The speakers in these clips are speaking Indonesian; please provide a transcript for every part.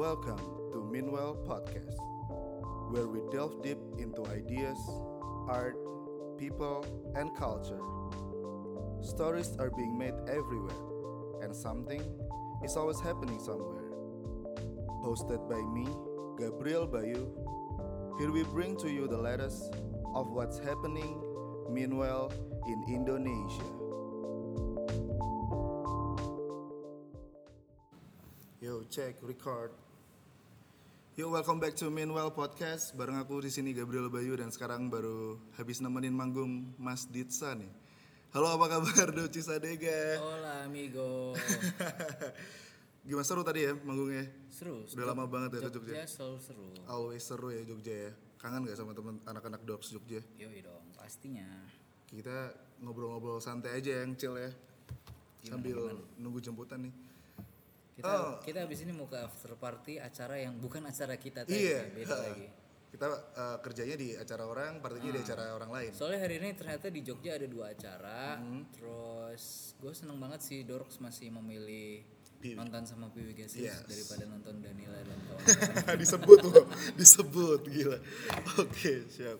Welcome to Meanwhile Podcast, where we delve deep into ideas, art, people, and culture. Stories are being made everywhere, and something is always happening somewhere. Hosted by me, Gabriel Bayu, here we bring to you the latest of what's happening meanwhile in Indonesia. Yo, check, record. Yo, welcome back to Meanwhile Podcast. Bareng aku di sini Gabriel Bayu dan sekarang baru habis nemenin manggung Mas Ditsa nih. Halo, apa kabar Doci Sadega? Hola amigo. Gimana seru tadi ya manggungnya? Seru. Udah lama banget ya Jogja. Jogja selalu seru. Always seru ya Jogja ya. Kangen gak sama temen anak-anak Dogs Jogja? Yoi dong, pastinya. Kita ngobrol-ngobrol santai aja yang chill ya. Sambil nunggu jemputan nih. Kita Oh. kita habis ini mau ke after party acara yang bukan acara kita tadi, Iya. beda lagi. Kita eh, kerjanya di acara orang, partinya Ah. di acara orang lain. Soalnya hari ini ternyata di Jogja ada dua acara. Hmm. Terus gue seneng banget sih Dorks masih memilih Piwi. nonton sama Piwi Gasis Yes. daripada nonton Danila dan kawan. disebut tuh, disebut gila. Oke, siap.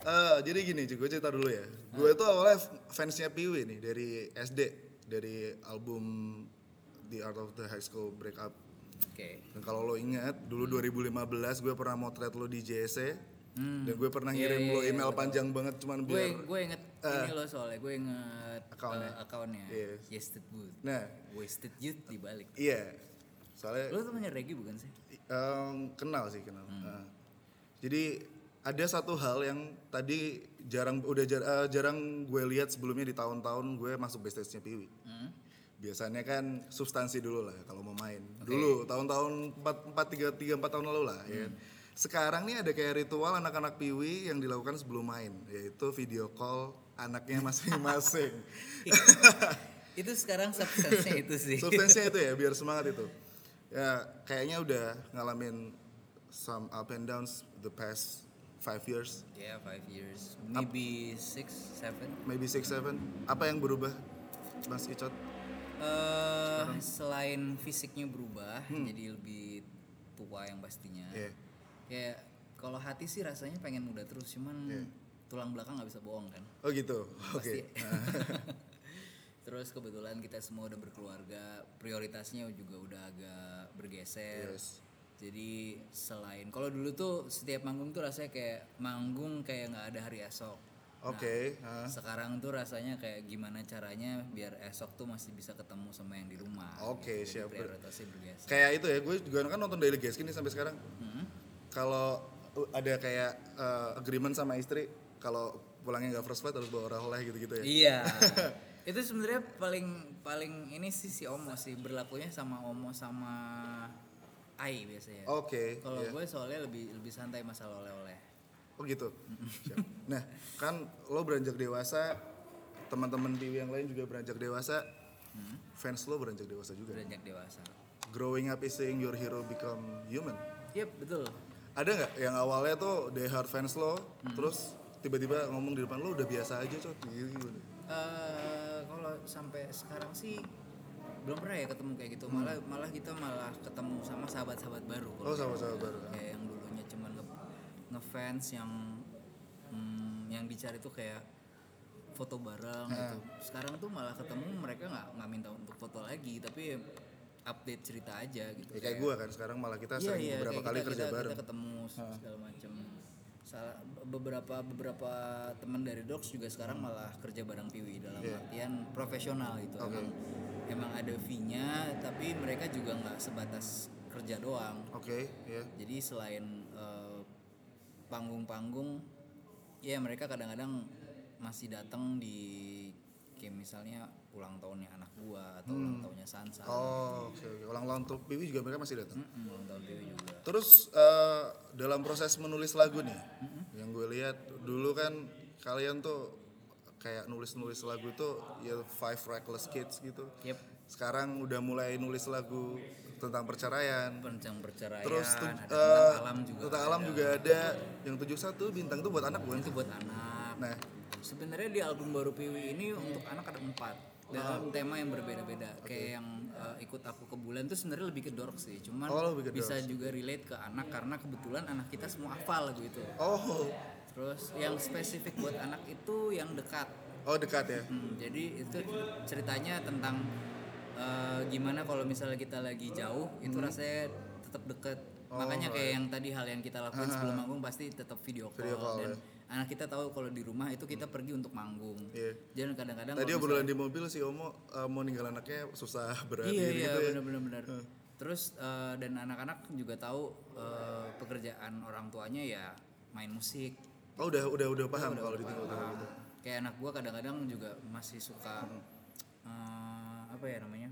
Eh, jadi gini, gue cerita dulu ya. Gue tuh awalnya f- fansnya Piwi nih dari SD, dari album The Art of the High School Breakup. Oke. Dan kalau lo ingat, dulu 2015 gue pernah motret lo di JC. Hmm. Dan gue pernah Iya, ngirim iya, lo iya, email betul. panjang banget cuman Gue biar gue inget ini loh soalnya gue inget Akunnya. eh, akunnya. Yes. Wasted Youth. Nah, Wasted Youth dibalik. iya. Soalnya Lo temennya Regi bukan sih? Em, kenal sih kenal. Hmm. Nah, jadi ada satu hal yang tadi jarang udah jar- eh, jarang gue lihat sebelumnya di tahun-tahun gue masuk backstage-nya Piwi. Hmm? Biasanya kan substansi dulu lah kalau mau main. Dulu tahun-tahun 4 4 3 3 4 tahun lalu lah ya. Hmm. Sekarang nih ada kayak ritual anak-anak Piwi yang dilakukan sebelum main yaitu video call anaknya masing-masing. itu sekarang substance itu sih Substansinya itu ya biar semangat itu. Ya kayaknya udah ngalamin some up and downs the past five years, ya five years maybe six seven maybe six seven. Apa yang berubah, Mas Icot? Eh selain fisiknya berubah jadi lebih tua yang pastinya Iya. ya kalau hati sih rasanya pengen muda terus cuman tulang belakang nggak bisa bohong kan Oh gitu. Oke. pasti terus kebetulan kita semua udah berkeluarga prioritasnya juga udah agak bergeser Yes. jadi selain kalau dulu tuh setiap manggung tuh rasanya kayak manggung kayak nggak ada hari esok Oke. ah. sekarang tuh rasanya kayak gimana caranya biar esok tuh masih bisa ketemu sama yang di rumah Oke, gitu. Jadi siap. prioritasnya bergeser Kayak itu ya, gue juga kan nonton Daily Guest nih sampai sekarang. Hmm? Kalau uh, ada kayak uh, agreement sama istri, kalau pulangnya nggak first flight harus bawa oleh gitu-gitu ya. iya itu sebenarnya paling paling ini sih si Omo sih berlakunya sama Omo sama Ai biasanya Oke. kalau iya. gue soalnya lebih lebih santai masalah oleh-oleh Oh gitu. Siap. Nah, kan lo beranjak dewasa, teman-teman Piwi yang lain juga beranjak dewasa, fans lo beranjak dewasa juga. beranjak dewasa Growing up is seeing your hero become human. Yep betul Ada nggak yang awalnya tuh die hard fans lo, terus tiba-tiba ngomong di depan lo udah biasa aja cok, gitu gimana? Eh, kalau sampai sekarang sih belum pernah ya ketemu kayak gitu malah malah kita malah ketemu sama sahabat-sahabat baru Oh kalau sama-sama baru. kayak ngefans yang hmm, yang dicari tuh kayak foto bareng gitu. Sekarang tuh malah ketemu mereka nggak nggak minta untuk foto lagi tapi update cerita aja gitu. Ya kayak gue kan sekarang malah kita Iya, sering iya, beberapa kali kita, kerja kita, bareng. kita ketemu segala macam salah beberapa beberapa teman dari Docs juga sekarang malah kerja bareng Piwi dalam Iya. artian profesional gitu. Emang emang ada fee-nya tapi mereka juga nggak sebatas kerja doang. Oke, ya. jadi selain eh, panggung-panggung ya mereka kadang-kadang masih datang di kayak misalnya ulang tahunnya anak gua atau ulang tahunnya Sansa Hmm. Oh, oke oke. Ulang-ulang tuh Piwi juga mereka masih datang. Mm, ulang tahun Piwi juga Terus eh, dalam proses menulis lagu nih, yang gue lihat dulu kan kalian tuh kayak nulis-nulis lagu tuh ya Five Reckless Kids gitu. Yep. Sekarang udah mulai nulis lagu tentang perceraian. perencang perceraian Terus tuh, ada eh, tentang alam juga tentang alam juga ada. Yang 71 bintang tuh buat anak bukan? itu buat anak. Nah, sebenarnya di album baru Piwi ini untuk anak ada empat. Dalam tema yang berbeda-beda. Kayak yang uh, ikut aku ke bulan tuh sebenarnya lebih ke dork sih. Cuman Oh, lebih ke bisa juga relate ke anak karena kebetulan anak kita semua hafal lagu itu Oh, terus yang spesifik buat anak itu yang dekat. Oh dekat ya. Hmm, jadi itu ceritanya tentang uh, gimana kalau misalnya kita lagi jauh itu rasanya tetap deket Hmm. Oh, makanya kayak yang tadi hal yang kita lakukan sebelum manggung pasti tetap video call, Video call, dan ya. anak kita tahu kalau di rumah itu kita pergi untuk manggung Iya. jangan kadang-kadang Tadi obrolan di mobil si Omo uh, mau ninggal anaknya susah berani iya iya gitu ya. benar-benar benar terus uh, dan anak-anak juga tahu uh, pekerjaan orang tuanya ya main musik Oh udah udah udah paham kalau ditinggal Paham. gitu. kayak anak gua kadang-kadang juga masih suka uh, apa ya namanya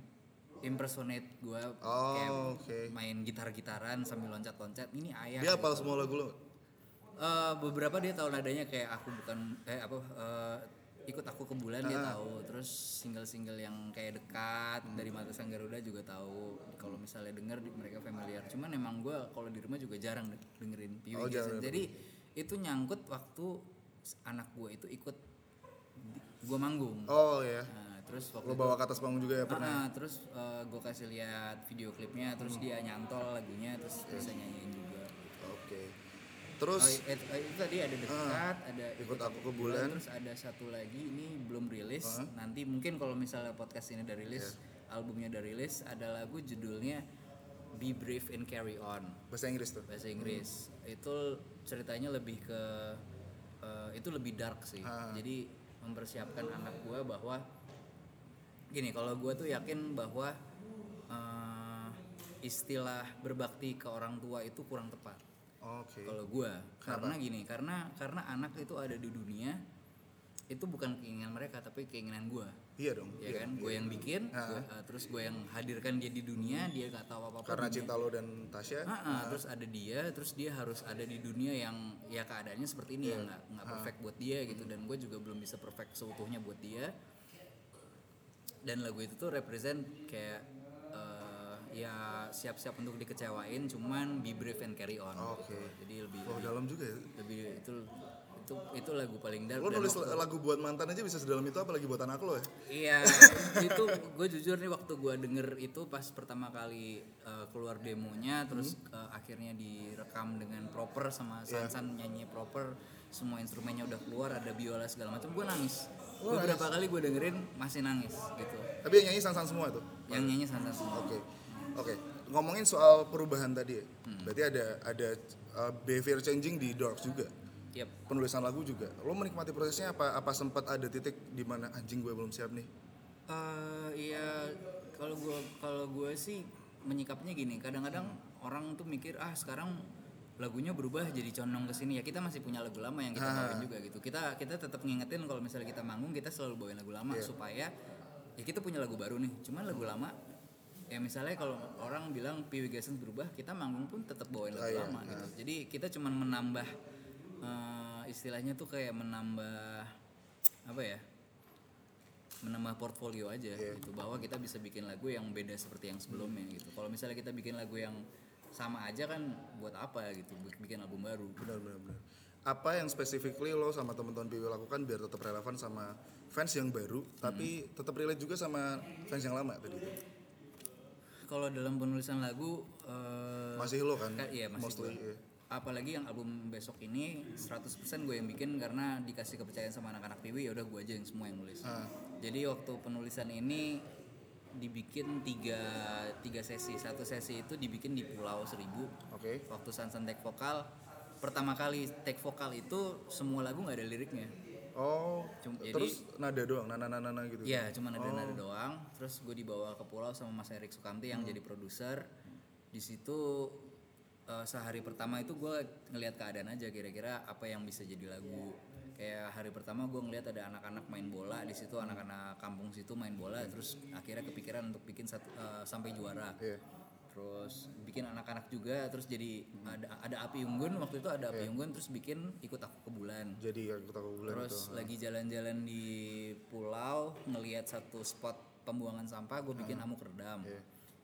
impersonate gua kayak Oh oke. main gitar-gitaran sambil loncat-loncat. Ini ayah Dia hafal semua lagu lo. Eh, beberapa dia tahu nadanya kayak aku bukan eh apa eh, ikut aku ke bulan dia tahu. Terus single-single yang kayak dekat dari mata sang Garuda juga tahu. Kalau misalnya denger di- mereka familiar. Cuman emang gue kalau di rumah juga jarang de- dengerin Oh, jarang jadi itu nyangkut waktu anak gue itu ikut gue manggung. Oh ya. nah, terus waktu Lo bawa ke atas panggung juga ya pernah. Ah, terus gue kasih lihat video klipnya terus dia nyantol lagunya terus bisa nyanyiin juga Oke. Terus Oh, itu, itu tadi ada dekat, ada ikut aku ke bulan. terus ada satu lagi ini belum rilis. Nanti mungkin kalau misalnya podcast ini udah rilis, albumnya udah rilis, ada lagu judulnya Be Brave and Carry On bahasa Inggris tuh. bahasa Inggris. Itu ceritanya lebih ke eh, itu lebih dark sih. Jadi mempersiapkan anak gua bahwa gini, kalau gua tuh yakin bahwa eh, istilah berbakti ke orang tua itu kurang tepat. Oke. kalau gua. Karena gini karena karena anak itu ada di dunia itu bukan keinginan mereka tapi keinginan gua. Iya dong. ya kan? gue yang bikin gua- uh, terus gue yang hadirkan dia di dunia dia gak tahu apa apa Karena cinta lo dan Tasya. terus ada dia terus dia harus ada di dunia yang ya keadaannya seperti ini yang nggak nggak perfect buat dia gitu. Dan gue juga belum bisa perfect seutuhnya buat dia dan lagu itu tuh represent kayak uh, ya siap-siap untuk dikecewain cuman be brave and carry on Oke. jadi lebih Oh dalam juga ya. lebih itu itu itu lagu paling dark Lo nulis waktu- lagu buat mantan aja bisa sedalam itu apalagi buat anak lo ya. Iya, itu gue jujur nih waktu gue denger itu pas pertama kali uh, keluar demonya, terus uh, akhirnya direkam dengan proper sama Sansan nyanyi proper, semua instrumennya udah keluar, ada biola segala macam, gue nangis. Beberapa kali gue dengerin masih nangis gitu. Tapi yang nyanyi sang-sang semua tuh. Yang nyanyi Sansan semua. Oke. Oke. Ngomongin soal perubahan tadi ya. Hmm. Berarti ada ada uh, behavior changing di Dorks juga. Yep. Penulisan lagu juga. Lo menikmati prosesnya apa apa sempat ada titik di mana anjing gue belum siap nih? Eh, iya, kalau gue kalau gue sih menyikapnya gini. Kadang-kadang orang tuh mikir ah sekarang lagunya berubah jadi condong ke sini. Ya kita masih punya lagu lama yang kita bawain juga gitu. Kita kita tetap ngingetin kalau misalnya kita manggung kita selalu bawain lagu lama supaya ya kita punya lagu baru nih. Cuman lagu lama ya misalnya kalau orang bilang Gassens berubah kita manggung pun tetap bawain lagu lama gitu. Jadi kita cuman menambah eh, istilahnya tuh kayak menambah apa ya menambah portfolio aja gitu. Bahwa kita bisa bikin lagu yang beda seperti yang sebelumnya gitu. Kalau misalnya kita bikin lagu yang sama aja kan buat apa gitu buat bikin album baru Benar benar benar. Apa yang specifically lo sama teman-teman PW lakukan biar tetap relevan sama fans yang baru tapi tetap relate juga sama fans yang lama tadi itu? kalau dalam penulisan lagu eh, Masih lo kan? Ka- iya masih mostly, gue. iya. Apalagi yang album besok ini 100% gue yang bikin karena dikasih kepercayaan sama anak-anak Piwi ya udah gue aja yang semua yang nulis. Ah. Jadi waktu penulisan ini dibikin tiga, tiga sesi. Satu sesi itu dibikin di Pulau Seribu. Oke. Waktu Sansan take vokal pertama kali take vokal itu semua lagu nggak ada liriknya. Oh, Cum- jadi- terus nada doang, nana nana nana gitu. Iya, cuma ada nada doang. Terus gue dibawa ke pulau sama Mas Erik Sukamti yang jadi produser. Di situ eh, sehari pertama itu gue ngelihat keadaan aja kira-kira apa yang bisa jadi lagu. Kayak hari pertama gue ngelihat ada anak-anak main bola di situ, anak-anak kampung situ main bola. Terus akhirnya kepikiran untuk bikin satu, eh, sampai juara. Iya. Terus bikin anak-anak juga, terus jadi ada ada api unggun waktu itu ada api unggun, terus bikin ikut aku ke bulan. Jadi ya kita bulan Terus itu. lagi jalan-jalan di pulau ngelihat satu spot pembuangan sampah, gue bikin amuk redam.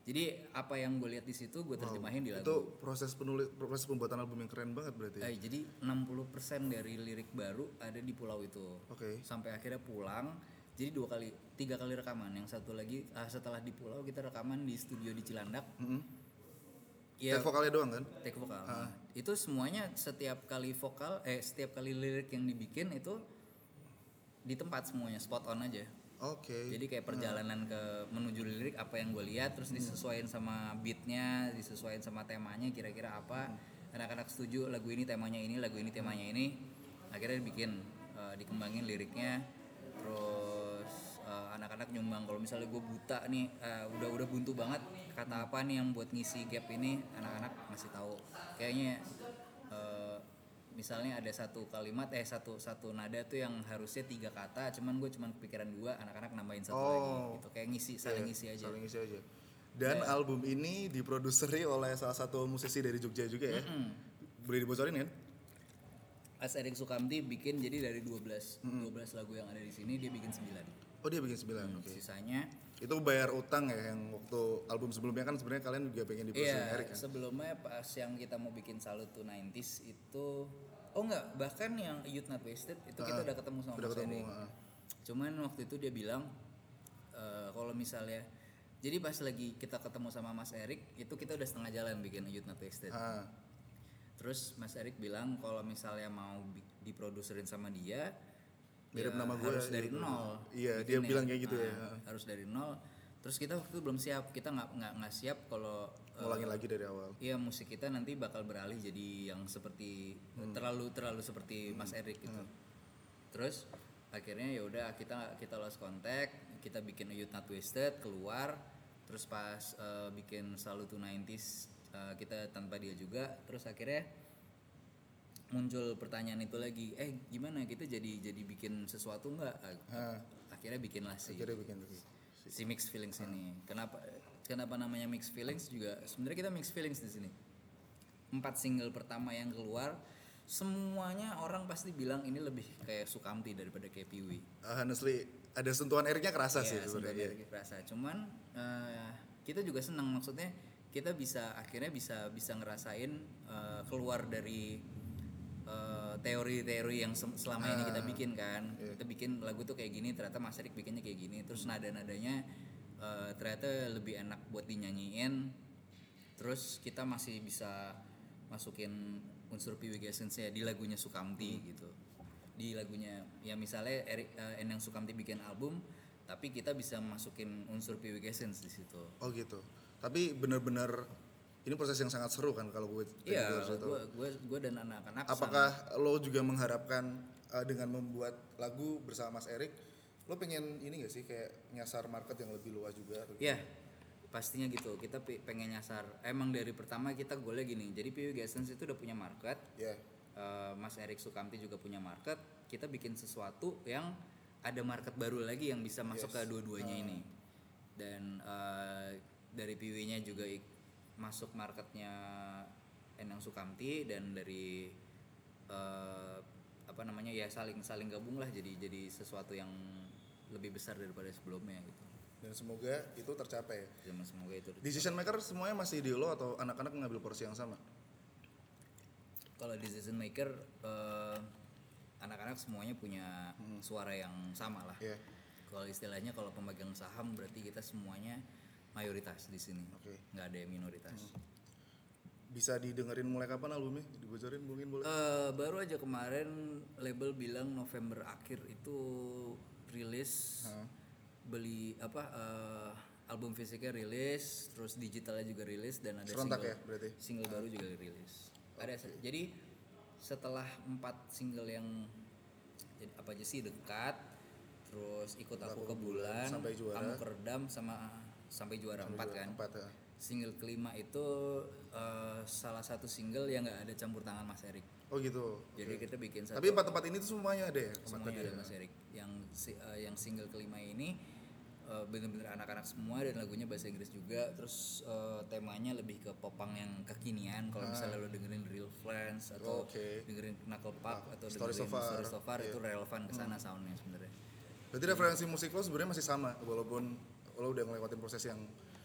Jadi apa yang gue lihat di situ gue terjemahin di lagu. Itu proses penulis proses pembuatan album yang keren banget berarti. ya? Eh, jadi 60% dari lirik baru ada di pulau itu. Oke. Sampai akhirnya pulang, jadi dua kali tiga kali rekaman yang satu lagi ah, setelah di pulau kita rekaman di studio di Cilandak Mm-mm. ya Take vokalnya doang kan? take vokal Nah, itu semuanya setiap kali vokal eh setiap kali lirik yang dibikin itu di tempat semuanya spot on aja Oke. jadi kayak perjalanan ke menuju lirik apa yang gue lihat terus disesuaikan sama beatnya disesuaikan sama temanya kira-kira apa. Anak-anak setuju lagu ini temanya ini lagu ini temanya ini. Akhirnya dibikin eh, dikembangin liriknya. Terus eh, anak-anak nyumbang. Kalau misalnya gue buta nih eh, udah udah buntu banget kata apa nih yang buat ngisi gap ini anak-anak ngasih tahu. Kayaknya eh, misalnya ada satu kalimat eh satu satu nada tuh yang harusnya tiga kata cuman gue cuman kepikiran dua anak-anak nambahin satu lagi Oh. gitu kayak ngisi saling Iya, ngisi aja Saling ngisi aja. Dan album ini diproduseri oleh salah satu musisi dari Jogja juga ya. Mm. Boleh dibocorin kan? As Erik Sukamti bikin jadi dari 12 12 lagu yang ada di sini dia bikin 9 Oh dia bikin 9, oke. sisanya Itu bayar utang ya yang waktu album sebelumnya kan sebenarnya kalian juga pengen diproduksi Iya, kan? sebelumnya pas yang kita mau bikin Salut to 90s itu oh enggak, bahkan yang Youth Not Wasted itu kita udah ketemu sama Ah, Udah Mas ketemu, ah. Cuman waktu itu dia bilang eh, kalau misalnya jadi pas lagi kita ketemu sama Mas Erik itu kita udah setengah jalan bikin Youth Not Wasted. Ah, Terus Mas Erik bilang kalau misalnya mau diproduserin sama dia Mirip ya nama gue, harus dari gitu. nol. Iya, dia bilang kayak gitu ya. Harus dari nol. Terus kita waktu itu belum siap. Kita nggak nggak nggak siap kalau ngulangin lagi dari awal. Iya musik kita nanti bakal beralih jadi yang seperti Hmm. terlalu terlalu seperti Mas Erik gitu. Terus akhirnya ya udah kita kita lost contact, kita bikin Youth Not Wasted keluar, terus pas eh, bikin Salut to 90s eh, kita tanpa dia juga, terus akhirnya muncul pertanyaan itu lagi, eh gimana kita jadi jadi bikin sesuatu nggak? Akhirnya bikinlah si akhirnya bikin lagi. Si mixed feelings ini. Kenapa kenapa namanya mixed feelings juga sebenarnya kita mixed feelings di sini. Empat single pertama yang keluar semuanya orang pasti bilang ini lebih kayak Sukamti daripada kayak Piwi. Ah, honestly, ada sentuhan Ericnya kerasa sih Iya, sebenarnya. sebenarnya kerasa. Cuman eh, kita juga senang maksudnya kita bisa akhirnya bisa bisa ngerasain eh, keluar dari eh, teori-teori yang selama ini kita bikin kan. Kita bikin lagu tuh kayak gini, ternyata Mas Erik bikinnya kayak gini. Terus nada-nadanya eh, ternyata lebih enak buat dinyanyiin. Terus kita masih bisa masukin unsur PWG Essence ya di lagunya Sukamti gitu. Di lagunya ya misalnya Erik eh, Endang Sukamti bikin album tapi kita bisa masukin unsur PWG Essence di situ. Oh gitu. Tapi benar-benar ini proses yang sangat seru kan kalau gue Iya, gue gue dan anak-anak Apakah lo juga mengharapkan uh, dengan membuat lagu bersama Mas Erik, lo pengen ini gak sih kayak nyasar market yang lebih luas juga? Iya, pastinya gitu. Kita pe- pengen nyasar. Emang dari pertama kita golnya gini. Jadi PWG Essence itu udah punya market. Ya, Eh, Mas Erik Sukamti juga punya market. Kita bikin sesuatu yang ada market baru lagi yang bisa masuk ke dua-duanya ini. Dan eh, dari PW-nya juga ik- masuk marketnya Enang Sukamti dan dari eh, apa namanya ya saling saling gabung lah jadi jadi sesuatu yang lebih besar daripada sebelumnya gitu. dan semoga itu tercapai. Zaman semoga itu. Decision maker semuanya masih di lo atau anak-anak ngambil porsi yang sama? Kalau decision maker eh, anak-anak semuanya punya suara yang sama lah. Ya, Kalau istilahnya kalau pemegang saham berarti kita semuanya mayoritas di sini. Oke. Nggak ada yang minoritas. bisa didengerin mulai kapan albumnya? Dibocorin mungkin boleh? Eh, baru aja kemarin label bilang November akhir itu rilis beli apa eh, album fisiknya rilis, terus digitalnya juga rilis dan ada Serentak single ya berarti? single baru juga rilis. Ada jadi setelah empat single yang jadi apa aja sih dekat, terus ikut aku ke bulan, Sampai Juara. kamu keredam sama sampai juara empat kan. Empat ya. Single kelima itu eh, salah satu single yang nggak ada campur tangan Mas Erik. Oh gitu. Jadi kita bikin satu Tapi empat-empat ini tuh semuanya ada ya? Empat semuanya ada ya? Mas Erik. Yang eh, yang single kelima ini eh, bener-bener anak-anak semua dan lagunya bahasa Inggris juga. Terus eh, temanya lebih ke popang yang kekinian. Kalau misalnya lo dengerin Real Friends atau Ah. Oke. dengerin Knuckle Puck atau Story dengerin So Far. Hmm. Story So Far itu relevan ke sana soundnya sebenarnya. Berarti referensi musik lo sebenarnya masih sama walaupun lo udah ngelewatin proses yang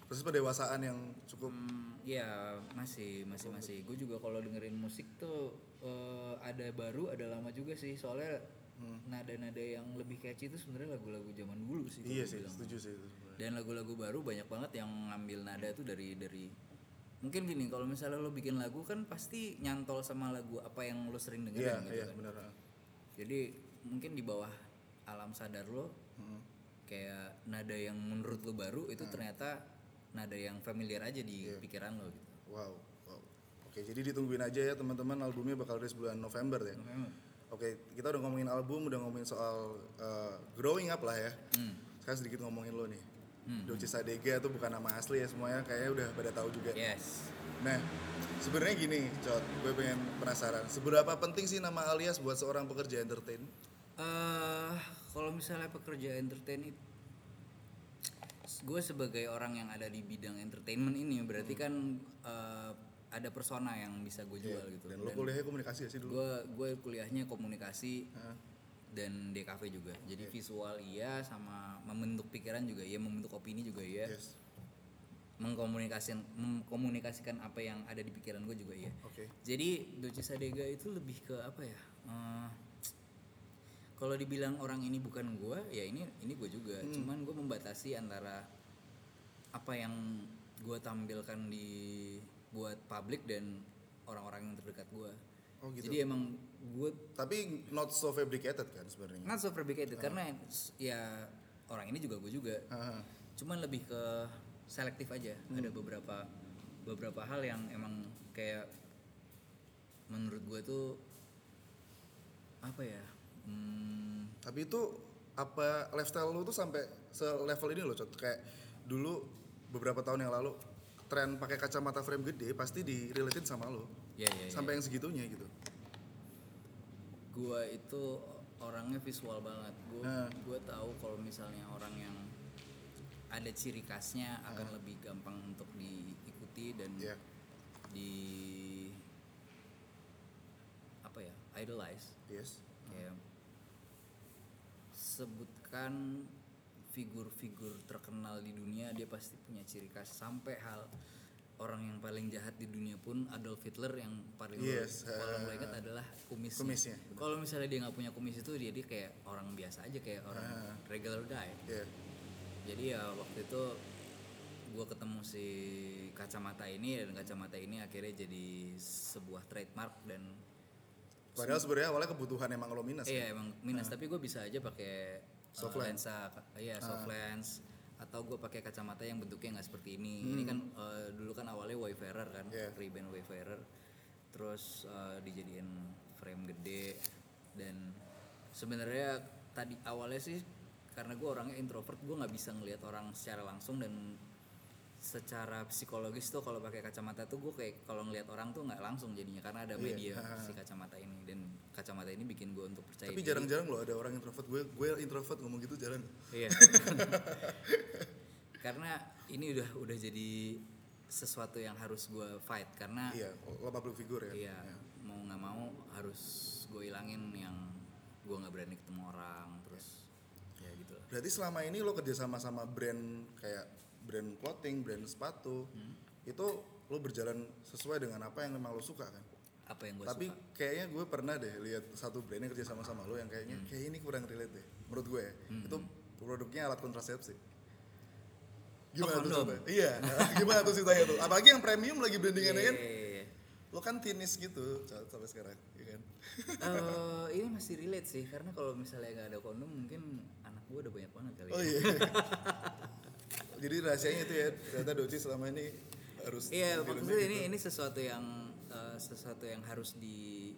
proses pendewasaan yang cukup Hmm, Iya masih masih masih. Gue juga kalau dengerin musik tuh eh, ada baru ada lama juga sih. Soalnya nada-nada yang lebih catchy itu sebenarnya lagu-lagu zaman dulu sih Iya sih, bilang. setuju sih itu dan lagu-lagu baru banyak banget yang ngambil nada tuh dari dari mungkin gini kalau misalnya lo bikin lagu kan pasti nyantol sama lagu apa yang lo sering dengerin Iya, gitu iya kan benar. ah. jadi mungkin di bawah alam sadar lo Hmm. Kayak nada yang menurut lo baru itu ternyata nada yang familiar aja di Iya. pikiran lo gitu Wow, wow. Oke, jadi ditungguin aja ya teman-teman albumnya bakal rilis bulan November ya. Oke, kita udah ngomongin album, udah ngomongin soal uh, growing up lah ya. Hmm. Sekarang sedikit ngomongin lo nih. Doce Sadega itu bukan nama asli ya semuanya, kayaknya udah pada tahu juga. yes Nah, sebenarnya gini, Cot, gue pengen penasaran. Seberapa penting sih nama alias buat seorang pekerja entertain? Eh kalau misalnya pekerja entertain itu gue sebagai orang yang ada di bidang entertainment ini berarti kan eh, ada persona yang bisa gue jual gitu Dan lo kuliahnya komunikasi ya sih dulu? gue gue kuliahnya komunikasi Hah? dan DKV juga jadi visual iya sama membentuk pikiran juga iya membentuk opini juga iya Yes. mengkomunikasikan mengkomunikasikan apa yang ada di pikiran gue juga iya Oke. jadi Doce Sadega itu lebih ke apa ya? eh, kalau dibilang orang ini bukan gue, ya ini ini gue juga. Cuman gue membatasi antara apa yang gue tampilkan di buat publik dan orang-orang yang terdekat gue. Oh gitu. Jadi emang gue Tapi not so fabricated kan sebenarnya. not so fabricated karena ya orang ini juga gue juga. Haha. Cuman lebih ke selektif aja. Ada beberapa beberapa hal yang emang kayak menurut gue tuh apa ya? Hmm, Tapi itu apa lifestyle lu tuh sampai selevel ini loh, Cot. Kayak dulu beberapa tahun yang lalu tren pakai kacamata frame gede pasti direlatin sama lo. ya ya. ya. Sampai yang segitunya gitu. Gua itu orangnya visual banget. Gua Nah. gua tahu kalau misalnya orang yang ada ciri khasnya akan lebih gampang untuk diikuti dan Iya. di apa ya idolize Yes. kayak sebutkan figur-figur terkenal di dunia dia pasti punya ciri khas sampai hal orang yang paling jahat di dunia pun Adolf Hitler yang paling Yes, paling lo eh, ingat adalah kumisnya. kumisnya, Kalau misalnya dia nggak punya kumis itu dia dia kayak orang biasa aja kayak orang Ah. regular guy. Iya. Jadi ya waktu itu gue ketemu si kacamata ini dan kacamata ini akhirnya jadi sebuah trademark dan Padahal sebenarnya awalnya kebutuhan emang lo minus. Iya emang minus tapi gue bisa aja pakai uh, Soft lens. lensa, ka- iya soft lens atau gue pakai kacamata yang bentuknya nggak seperti ini. Hmm. Ini kan uh, dulu kan awalnya Wayfarer kan, Iya. Ray-Ban Wayfarer, terus uh, dijadiin frame gede dan sebenarnya tadi awalnya sih karena gue orangnya introvert gue nggak bisa ngelihat orang secara langsung dan secara psikologis tuh kalau pakai kacamata tuh gue kayak kalau ngelihat orang tuh nggak langsung jadinya karena ada Iya, media ha. si kacamata ini dan kacamata ini bikin gue untuk percaya Tapi jarang-jarang loh ada orang introvert. Gue gue introvert ngomong gitu jarang. Iya. karena ini udah udah jadi sesuatu yang harus gue fight karena Iya, lo public figure ya. iya mau nggak mau harus gue ilangin yang gue nggak berani ketemu orang terus ya gitu lah. Berarti selama ini lo kerja sama sama brand kayak brand clothing, brand sepatu, Hmm. itu lo berjalan sesuai dengan apa yang memang lo suka kan? apa yang gue Tapi suka Hmm. kayaknya gue pernah deh lihat satu brand yang kerja sama sama lo yang kayaknya kayak ini kurang relate deh. Menurut gue ya. Itu produknya alat kontrasepsi. Gimana Oh, tuh coba? Iya, gimana tuh ceritanya tuh? Apalagi yang premium lagi brandingannya kan? Iya, iya, iya. Lo kan tinis gitu sampai sekarang, ya kan? Eh, ini masih relate sih karena kalau misalnya nggak ada kondom mungkin anak gue udah banyak banget kali Oh ya. iya. Jadi rahasianya itu ya, ternyata Doci selama ini harus Iya, maksudnya gitu. ini ini sesuatu yang eh, sesuatu yang harus di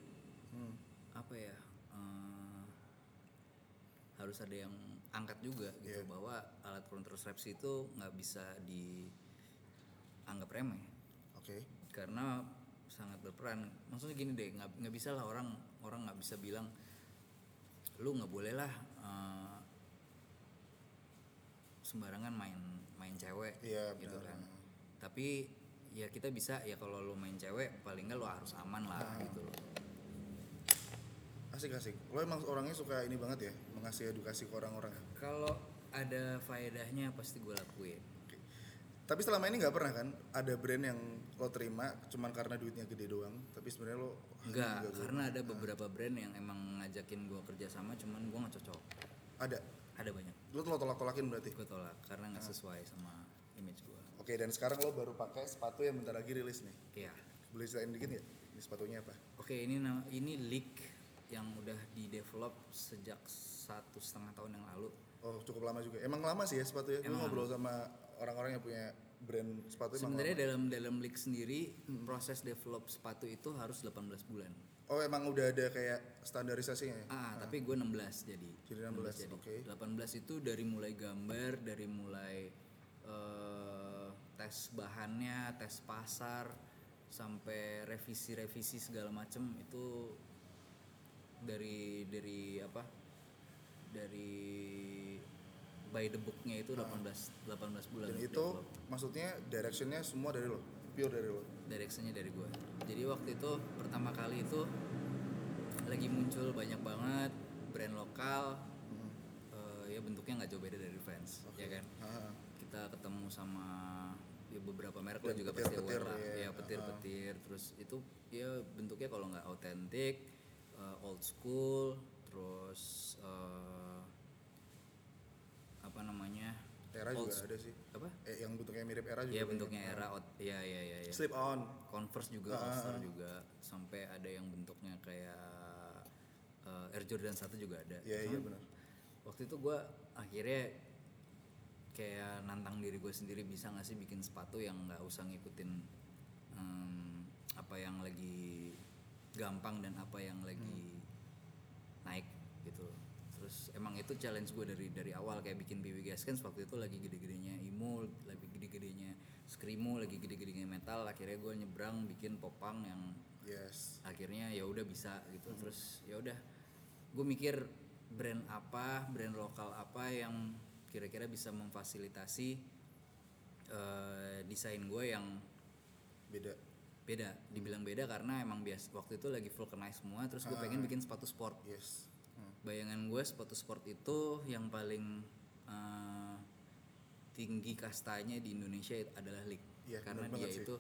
Hmm. apa ya? eh, harus ada yang angkat juga gitu Iya. bahwa alat kontrasepsi itu nggak bisa dianggap remeh Oke. karena sangat berperan. Maksudnya gini deh, nggak nggak bisa lah orang orang nggak bisa bilang lu nggak boleh lah eh, sembarangan main main cewek Iya, gitu kan. Tapi ya kita bisa ya kalau lu main cewek paling nggak lu harus aman lah Ah. gitu loh. Asik asik. Lo emang orangnya suka ini banget ya, mengasih edukasi ke orang-orang. Kalau ada faedahnya pasti gue lakuin. Oke. Tapi selama ini nggak pernah kan ada brand yang lo terima cuman karena duitnya gede doang, tapi sebenarnya lo gua- karena ada beberapa brand yang emang ngajakin gue kerja sama cuman gue nggak cocok ada. Ada banyak Lo lo tolak-tolakin berarti. gue tolak karena nggak sesuai sama image gue Oke, dan sekarang lo baru pakai sepatu yang bentar lagi rilis nih. iya Boleh ceritain dikit nggak? Ini sepatunya apa? oke ini nama ini leak yang udah di develop sejak satu setengah tahun yang lalu Oh, cukup lama juga. Emang lama sih ya sepatu ya. Gue ngobrol sama orang-orang yang punya brand sepatu sebenarnya dalam dalam leak sendiri proses develop sepatu itu harus 18 bulan Oh, emang udah ada kayak standarisasinya ya? Ah, tapi gue 16 jadi. Jadi 16, oke. 18 itu dari mulai gambar, dari mulai eh, tes bahannya, tes pasar, sampai revisi-revisi segala macem itu dari dari apa? Dari by the booknya itu 18 18 bulan. Dan itu develop. maksudnya directionnya semua dari lo, pure dari lo. directionnya dari gue jadi waktu itu pertama kali itu lagi muncul banyak banget brand lokal Eh, ya bentuknya nggak jauh beda dari fans ya kan? Ah, kita ketemu sama ya beberapa merek lo Dan juga petir-petir, pasti aware lah. ya. ya petir-petir. Terus itu ya bentuknya kalau nggak autentik eh, old school terus eh, apa namanya era old juga ada sih. apa Eh, yang bentuknya mirip era juga. ya bentuknya era out- ya ya ya ya Slip on. Converse juga, All Star juga, sampai ada yang bentuknya kayak eh, Air Jordan 1 juga ada. Iya, iya benar. Waktu itu gue akhirnya kayak nantang diri gue sendiri bisa nggak sih bikin sepatu yang nggak usah ngikutin em, apa yang lagi gampang dan apa yang lagi gitu. Terus emang itu challenge gue dari dari awal kayak bikin BW Gaskins waktu itu lagi gede-gedenya emo, lagi gede-gedenya screamo, lagi gede-gedenya metal. Akhirnya gue nyebrang bikin popang yang Yes. akhirnya ya udah bisa gitu. Terus ya udah gue mikir brand apa, brand lokal apa yang kira-kira bisa memfasilitasi eh, desain gue yang Beda. beda. Dibilang beda karena emang bias waktu itu lagi vulcanize semua. Terus gue pengen bikin sepatu sport Yes. Hmm. bayangan gue sepatu sport itu yang paling eh, tinggi kastanya di Indonesia adalah Leak Iya, karena dia sih itu.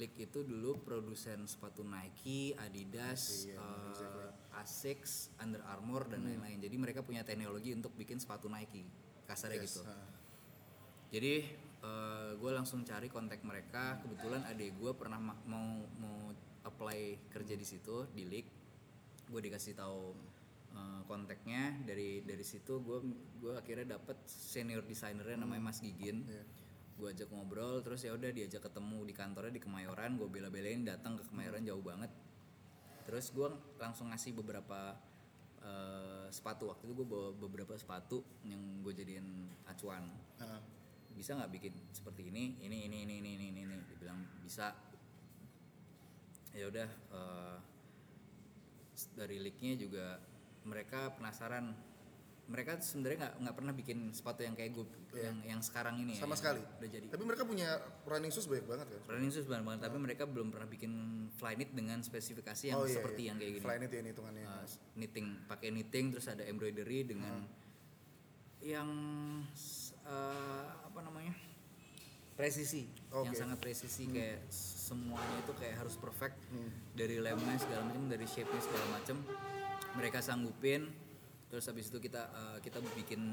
Leak itu dulu produsen sepatu Nike, Adidas, Iya, exactly. Asics, Under Armour dan lain-lain. Jadi mereka punya teknologi untuk bikin sepatu Nike kasarnya Yes, gitu. ah. Jadi gue langsung cari kontak mereka. Kebetulan adik gue pernah ma- mau mau apply kerja di situ di Leak. Gue dikasih tahu eh, kontaknya dari dari situ gue gue akhirnya dapet senior desainernya namanya Mas Gigin. Iya. Gue ajak ngobrol terus ya udah diajak ketemu di kantornya di Kemayoran. Gue bela-belain datang ke Kemayoran jauh banget. Terus gue langsung ngasih beberapa eh, sepatu waktu itu gue bawa beberapa sepatu yang gue jadiin acuan Ah. bisa nggak bikin seperti ini ini ini ini ini ini ini, dibilang bisa ya udah s- dari leaknya juga mereka penasaran mereka sebenarnya nggak nggak pernah bikin sepatu yang kayak gue yang yang sekarang ini ya. Sama yang sekali. udah jadi Tapi mereka punya running shoes banyak banget kan? running shoes banget banget tapi mereka belum pernah bikin flyknit dengan spesifikasi yang oh iya. seperti iya. yang kayak gini Flyknit ya ini hitungannya. Uh, knitting pakai knitting terus ada embroidery dengan yang s- uh, apa namanya presisi. Yang Oke. sangat presisi kayak semuanya itu kayak harus perfect. Dari lemnya segala macam dari shape nya segala macam mereka sanggupin terus habis itu kita uh, kita bikin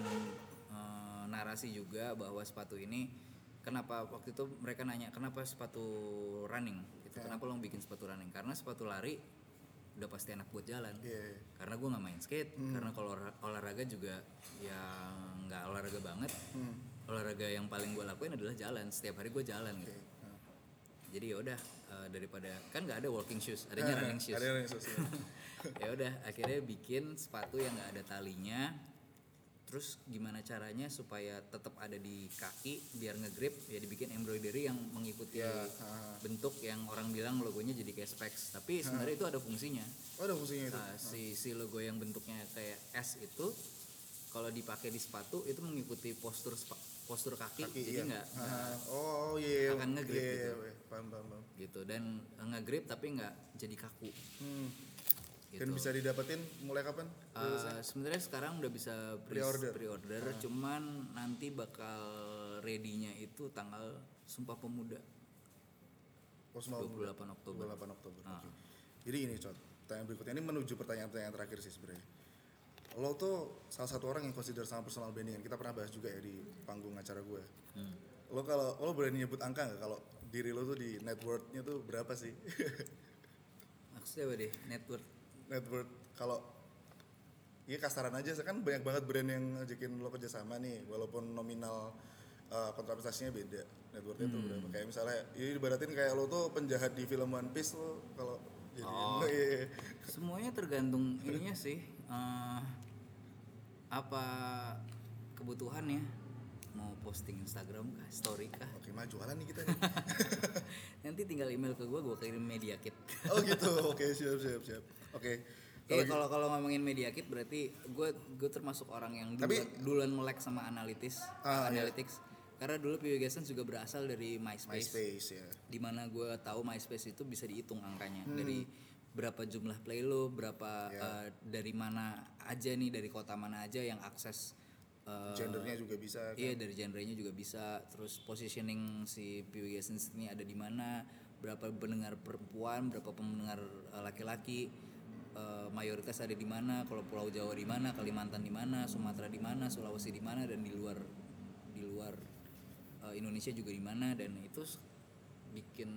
uh, narasi juga bahwa sepatu ini kenapa waktu itu mereka nanya kenapa sepatu running? Itu kenapa lo bikin sepatu running? Karena sepatu lari udah pasti enak buat jalan. Iya, iya. karena gue nggak main skate karena kalau olah- olahraga juga ya nggak olahraga banget olahraga yang paling gue lakuin adalah jalan setiap hari gue jalan gitu Nah. jadi ya udah eh, daripada kan nggak ada walking shoes adanya running shoes Ada running shoes. iya. ya udah akhirnya bikin sepatu yang nggak ada talinya terus gimana caranya supaya tetap ada di kaki biar ngegrip ya dibikin embroidery yang mengikuti Ya, ah. bentuk yang orang bilang logonya jadi kayak specs tapi sebenarnya itu ada fungsinya Oh, ada fungsinya itu. Nah, si si logo yang bentuknya kayak S itu kalau dipakai di sepatu itu mengikuti postur sepa- postur kaki, Kaki, jadi iya. nggak Ah, nggak oh iya. iya. akan nge-grip Iya, gitu. iya, iya. Paham, paham, paham. gitu dan ngegrip tapi nggak jadi kaku Hmm. gitu. Dan bisa didapetin mulai kapan? Uh, sebenarnya sekarang udah bisa pre- Pre-order. pre-order, cuman nanti bakal ready-nya itu tanggal Sumpah Pemuda Oh, semua 28 Oktober. 28 Oktober. Ah. oke. Jadi ini, Cot. Pertanyaan berikutnya ini menuju pertanyaan-pertanyaan terakhir sih sebenarnya. Lo tuh salah satu orang yang consider sama personal branding. Kita pernah bahas juga ya di panggung acara gue. Hmm. Lo kalau lo berani nyebut angka nggak kalau diri lo tuh di net worth-nya tuh berapa sih? Maksudnya apa deh? Network. net worth kalau Iya kasaran aja kan banyak banget brand yang ngajakin lo kerjasama nih walaupun nominal uh, kontrapretasinya beda net worth-nya tuh berapa kayak misalnya ini ibaratin kayak lo tuh penjahat di film One Piece lo kalau jadi Oh. iya, iya. Semuanya tergantung ininya sih. eh, apa kebutuhannya? Mau posting Instagram kah, story kah? Oke, mah jualan nih kita nih. Nanti tinggal email ke gue, gue kirim media kit. oh gitu. Oke, siap siap siap. Oke. Kalau Iya gitu- kalau kalau ngomongin media kit berarti gue gue termasuk orang yang Tapi- duluan, melek sama analitis, Ah, iya. analytics. Karena dulu PW Gason juga berasal dari MySpace. MySpace ya. Di mana gue tahu MySpace itu bisa dihitung angkanya Hmm. dari berapa jumlah play lo, berapa Iya. eh, dari mana aja nih dari kota mana aja yang akses. eh, Gendernya juga bisa kan. Iya dari genrenya juga bisa. Terus positioning si PW ini ada di mana, berapa pendengar perempuan, berapa pendengar eh, laki-laki, eh, mayoritas ada di mana, kalau Pulau Jawa di mana, Kalimantan di mana, Sumatera di mana, Sulawesi di mana dan di luar di luar eh, Indonesia juga di mana dan itu bikin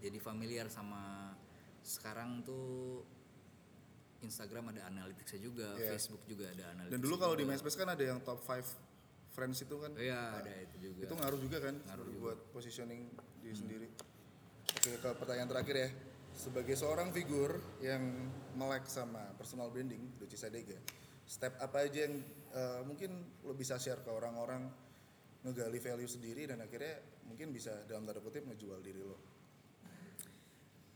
jadi familiar sama sekarang tuh Instagram ada analyticsnya juga, Iya. Facebook juga ada analytics. Dan dulu kalau di MySpace kan ada yang top 5 friends itu kan. Iya, ada itu juga. Itu ngaruh juga kan Ngaruh juga. buat positioning diri sendiri. Oke, ke pertanyaan terakhir ya. Sebagai seorang figur yang melek sama personal branding, Doci Sadega, step apa aja yang eh, mungkin lo bisa share ke orang-orang ngegali value sendiri dan akhirnya mungkin bisa dalam tanda kutip ngejual diri lo.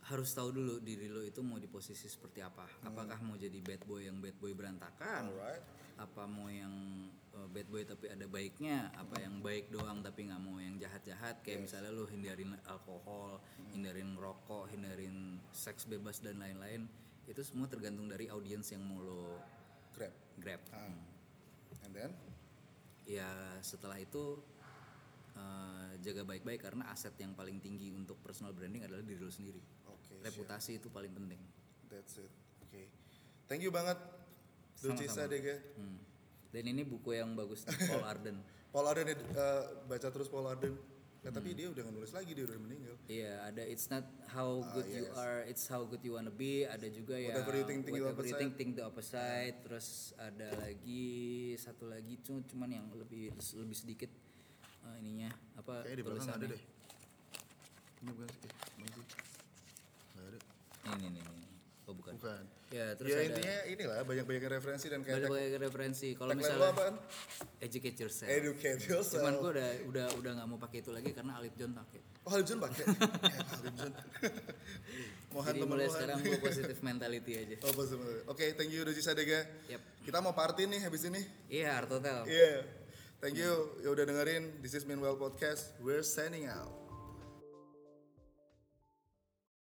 Harus tahu dulu diri lo itu mau di posisi seperti apa. Apakah mau jadi bad boy yang bad boy berantakan? Alright. Apa mau yang uh, bad boy tapi ada baiknya? Apa yang baik doang tapi nggak mau yang jahat-jahat? Kayak misalnya lo hindarin alkohol, hindarin rokok, hindarin seks bebas dan lain-lain. Itu semua tergantung dari audiens yang mau lo Grab. grab. Ah. And then Ya setelah itu uh, jaga baik-baik karena aset yang paling tinggi untuk personal branding adalah diri lo sendiri. Reputasi itu paling penting. That's it. Oke. Thank you banget Sama-sama. Sadega. Hmm. Dan ini buku yang bagus Paul Arden. Paul Arden eh, baca terus Paul Arden. Nah, tapi dia udah nggak nulis lagi dia udah meninggal. Iya, ada it's not how good you yes. are, it's how good you wanna be. Ada juga ya Whatever you think, think whatever you think, think the opposite. Terus ada lagi satu lagi cu- cuman yang lebih lebih sedikit eh, ininya apa Kayaknya di belakang ada tulisannya. deh. Ini bukan sih? Eh, mana sih? Nggak ada. Ini nih, nih. Oh bukan. Bukan. Ya, terus ya ada intinya inilah banyak-banyak referensi dan kayak banyak tag- banyak referensi. Kalau misalnya apaan? educate yourself. Educate yourself. Cuman gue udah udah udah nggak mau pakai itu lagi karena Alip John pakai. Oh Halib John pakai. ya, Halib John. Mohan Jadi mulai Mohan. sekarang gue positive mentality aja. Oh, positive. Oke, thank you Doji Sadega. Yap. Kita mau party nih habis ini. Iya, Art Hotel. Iya. Thank you. Ya udah dengerin This is Meanwhile Podcast. We're signing out.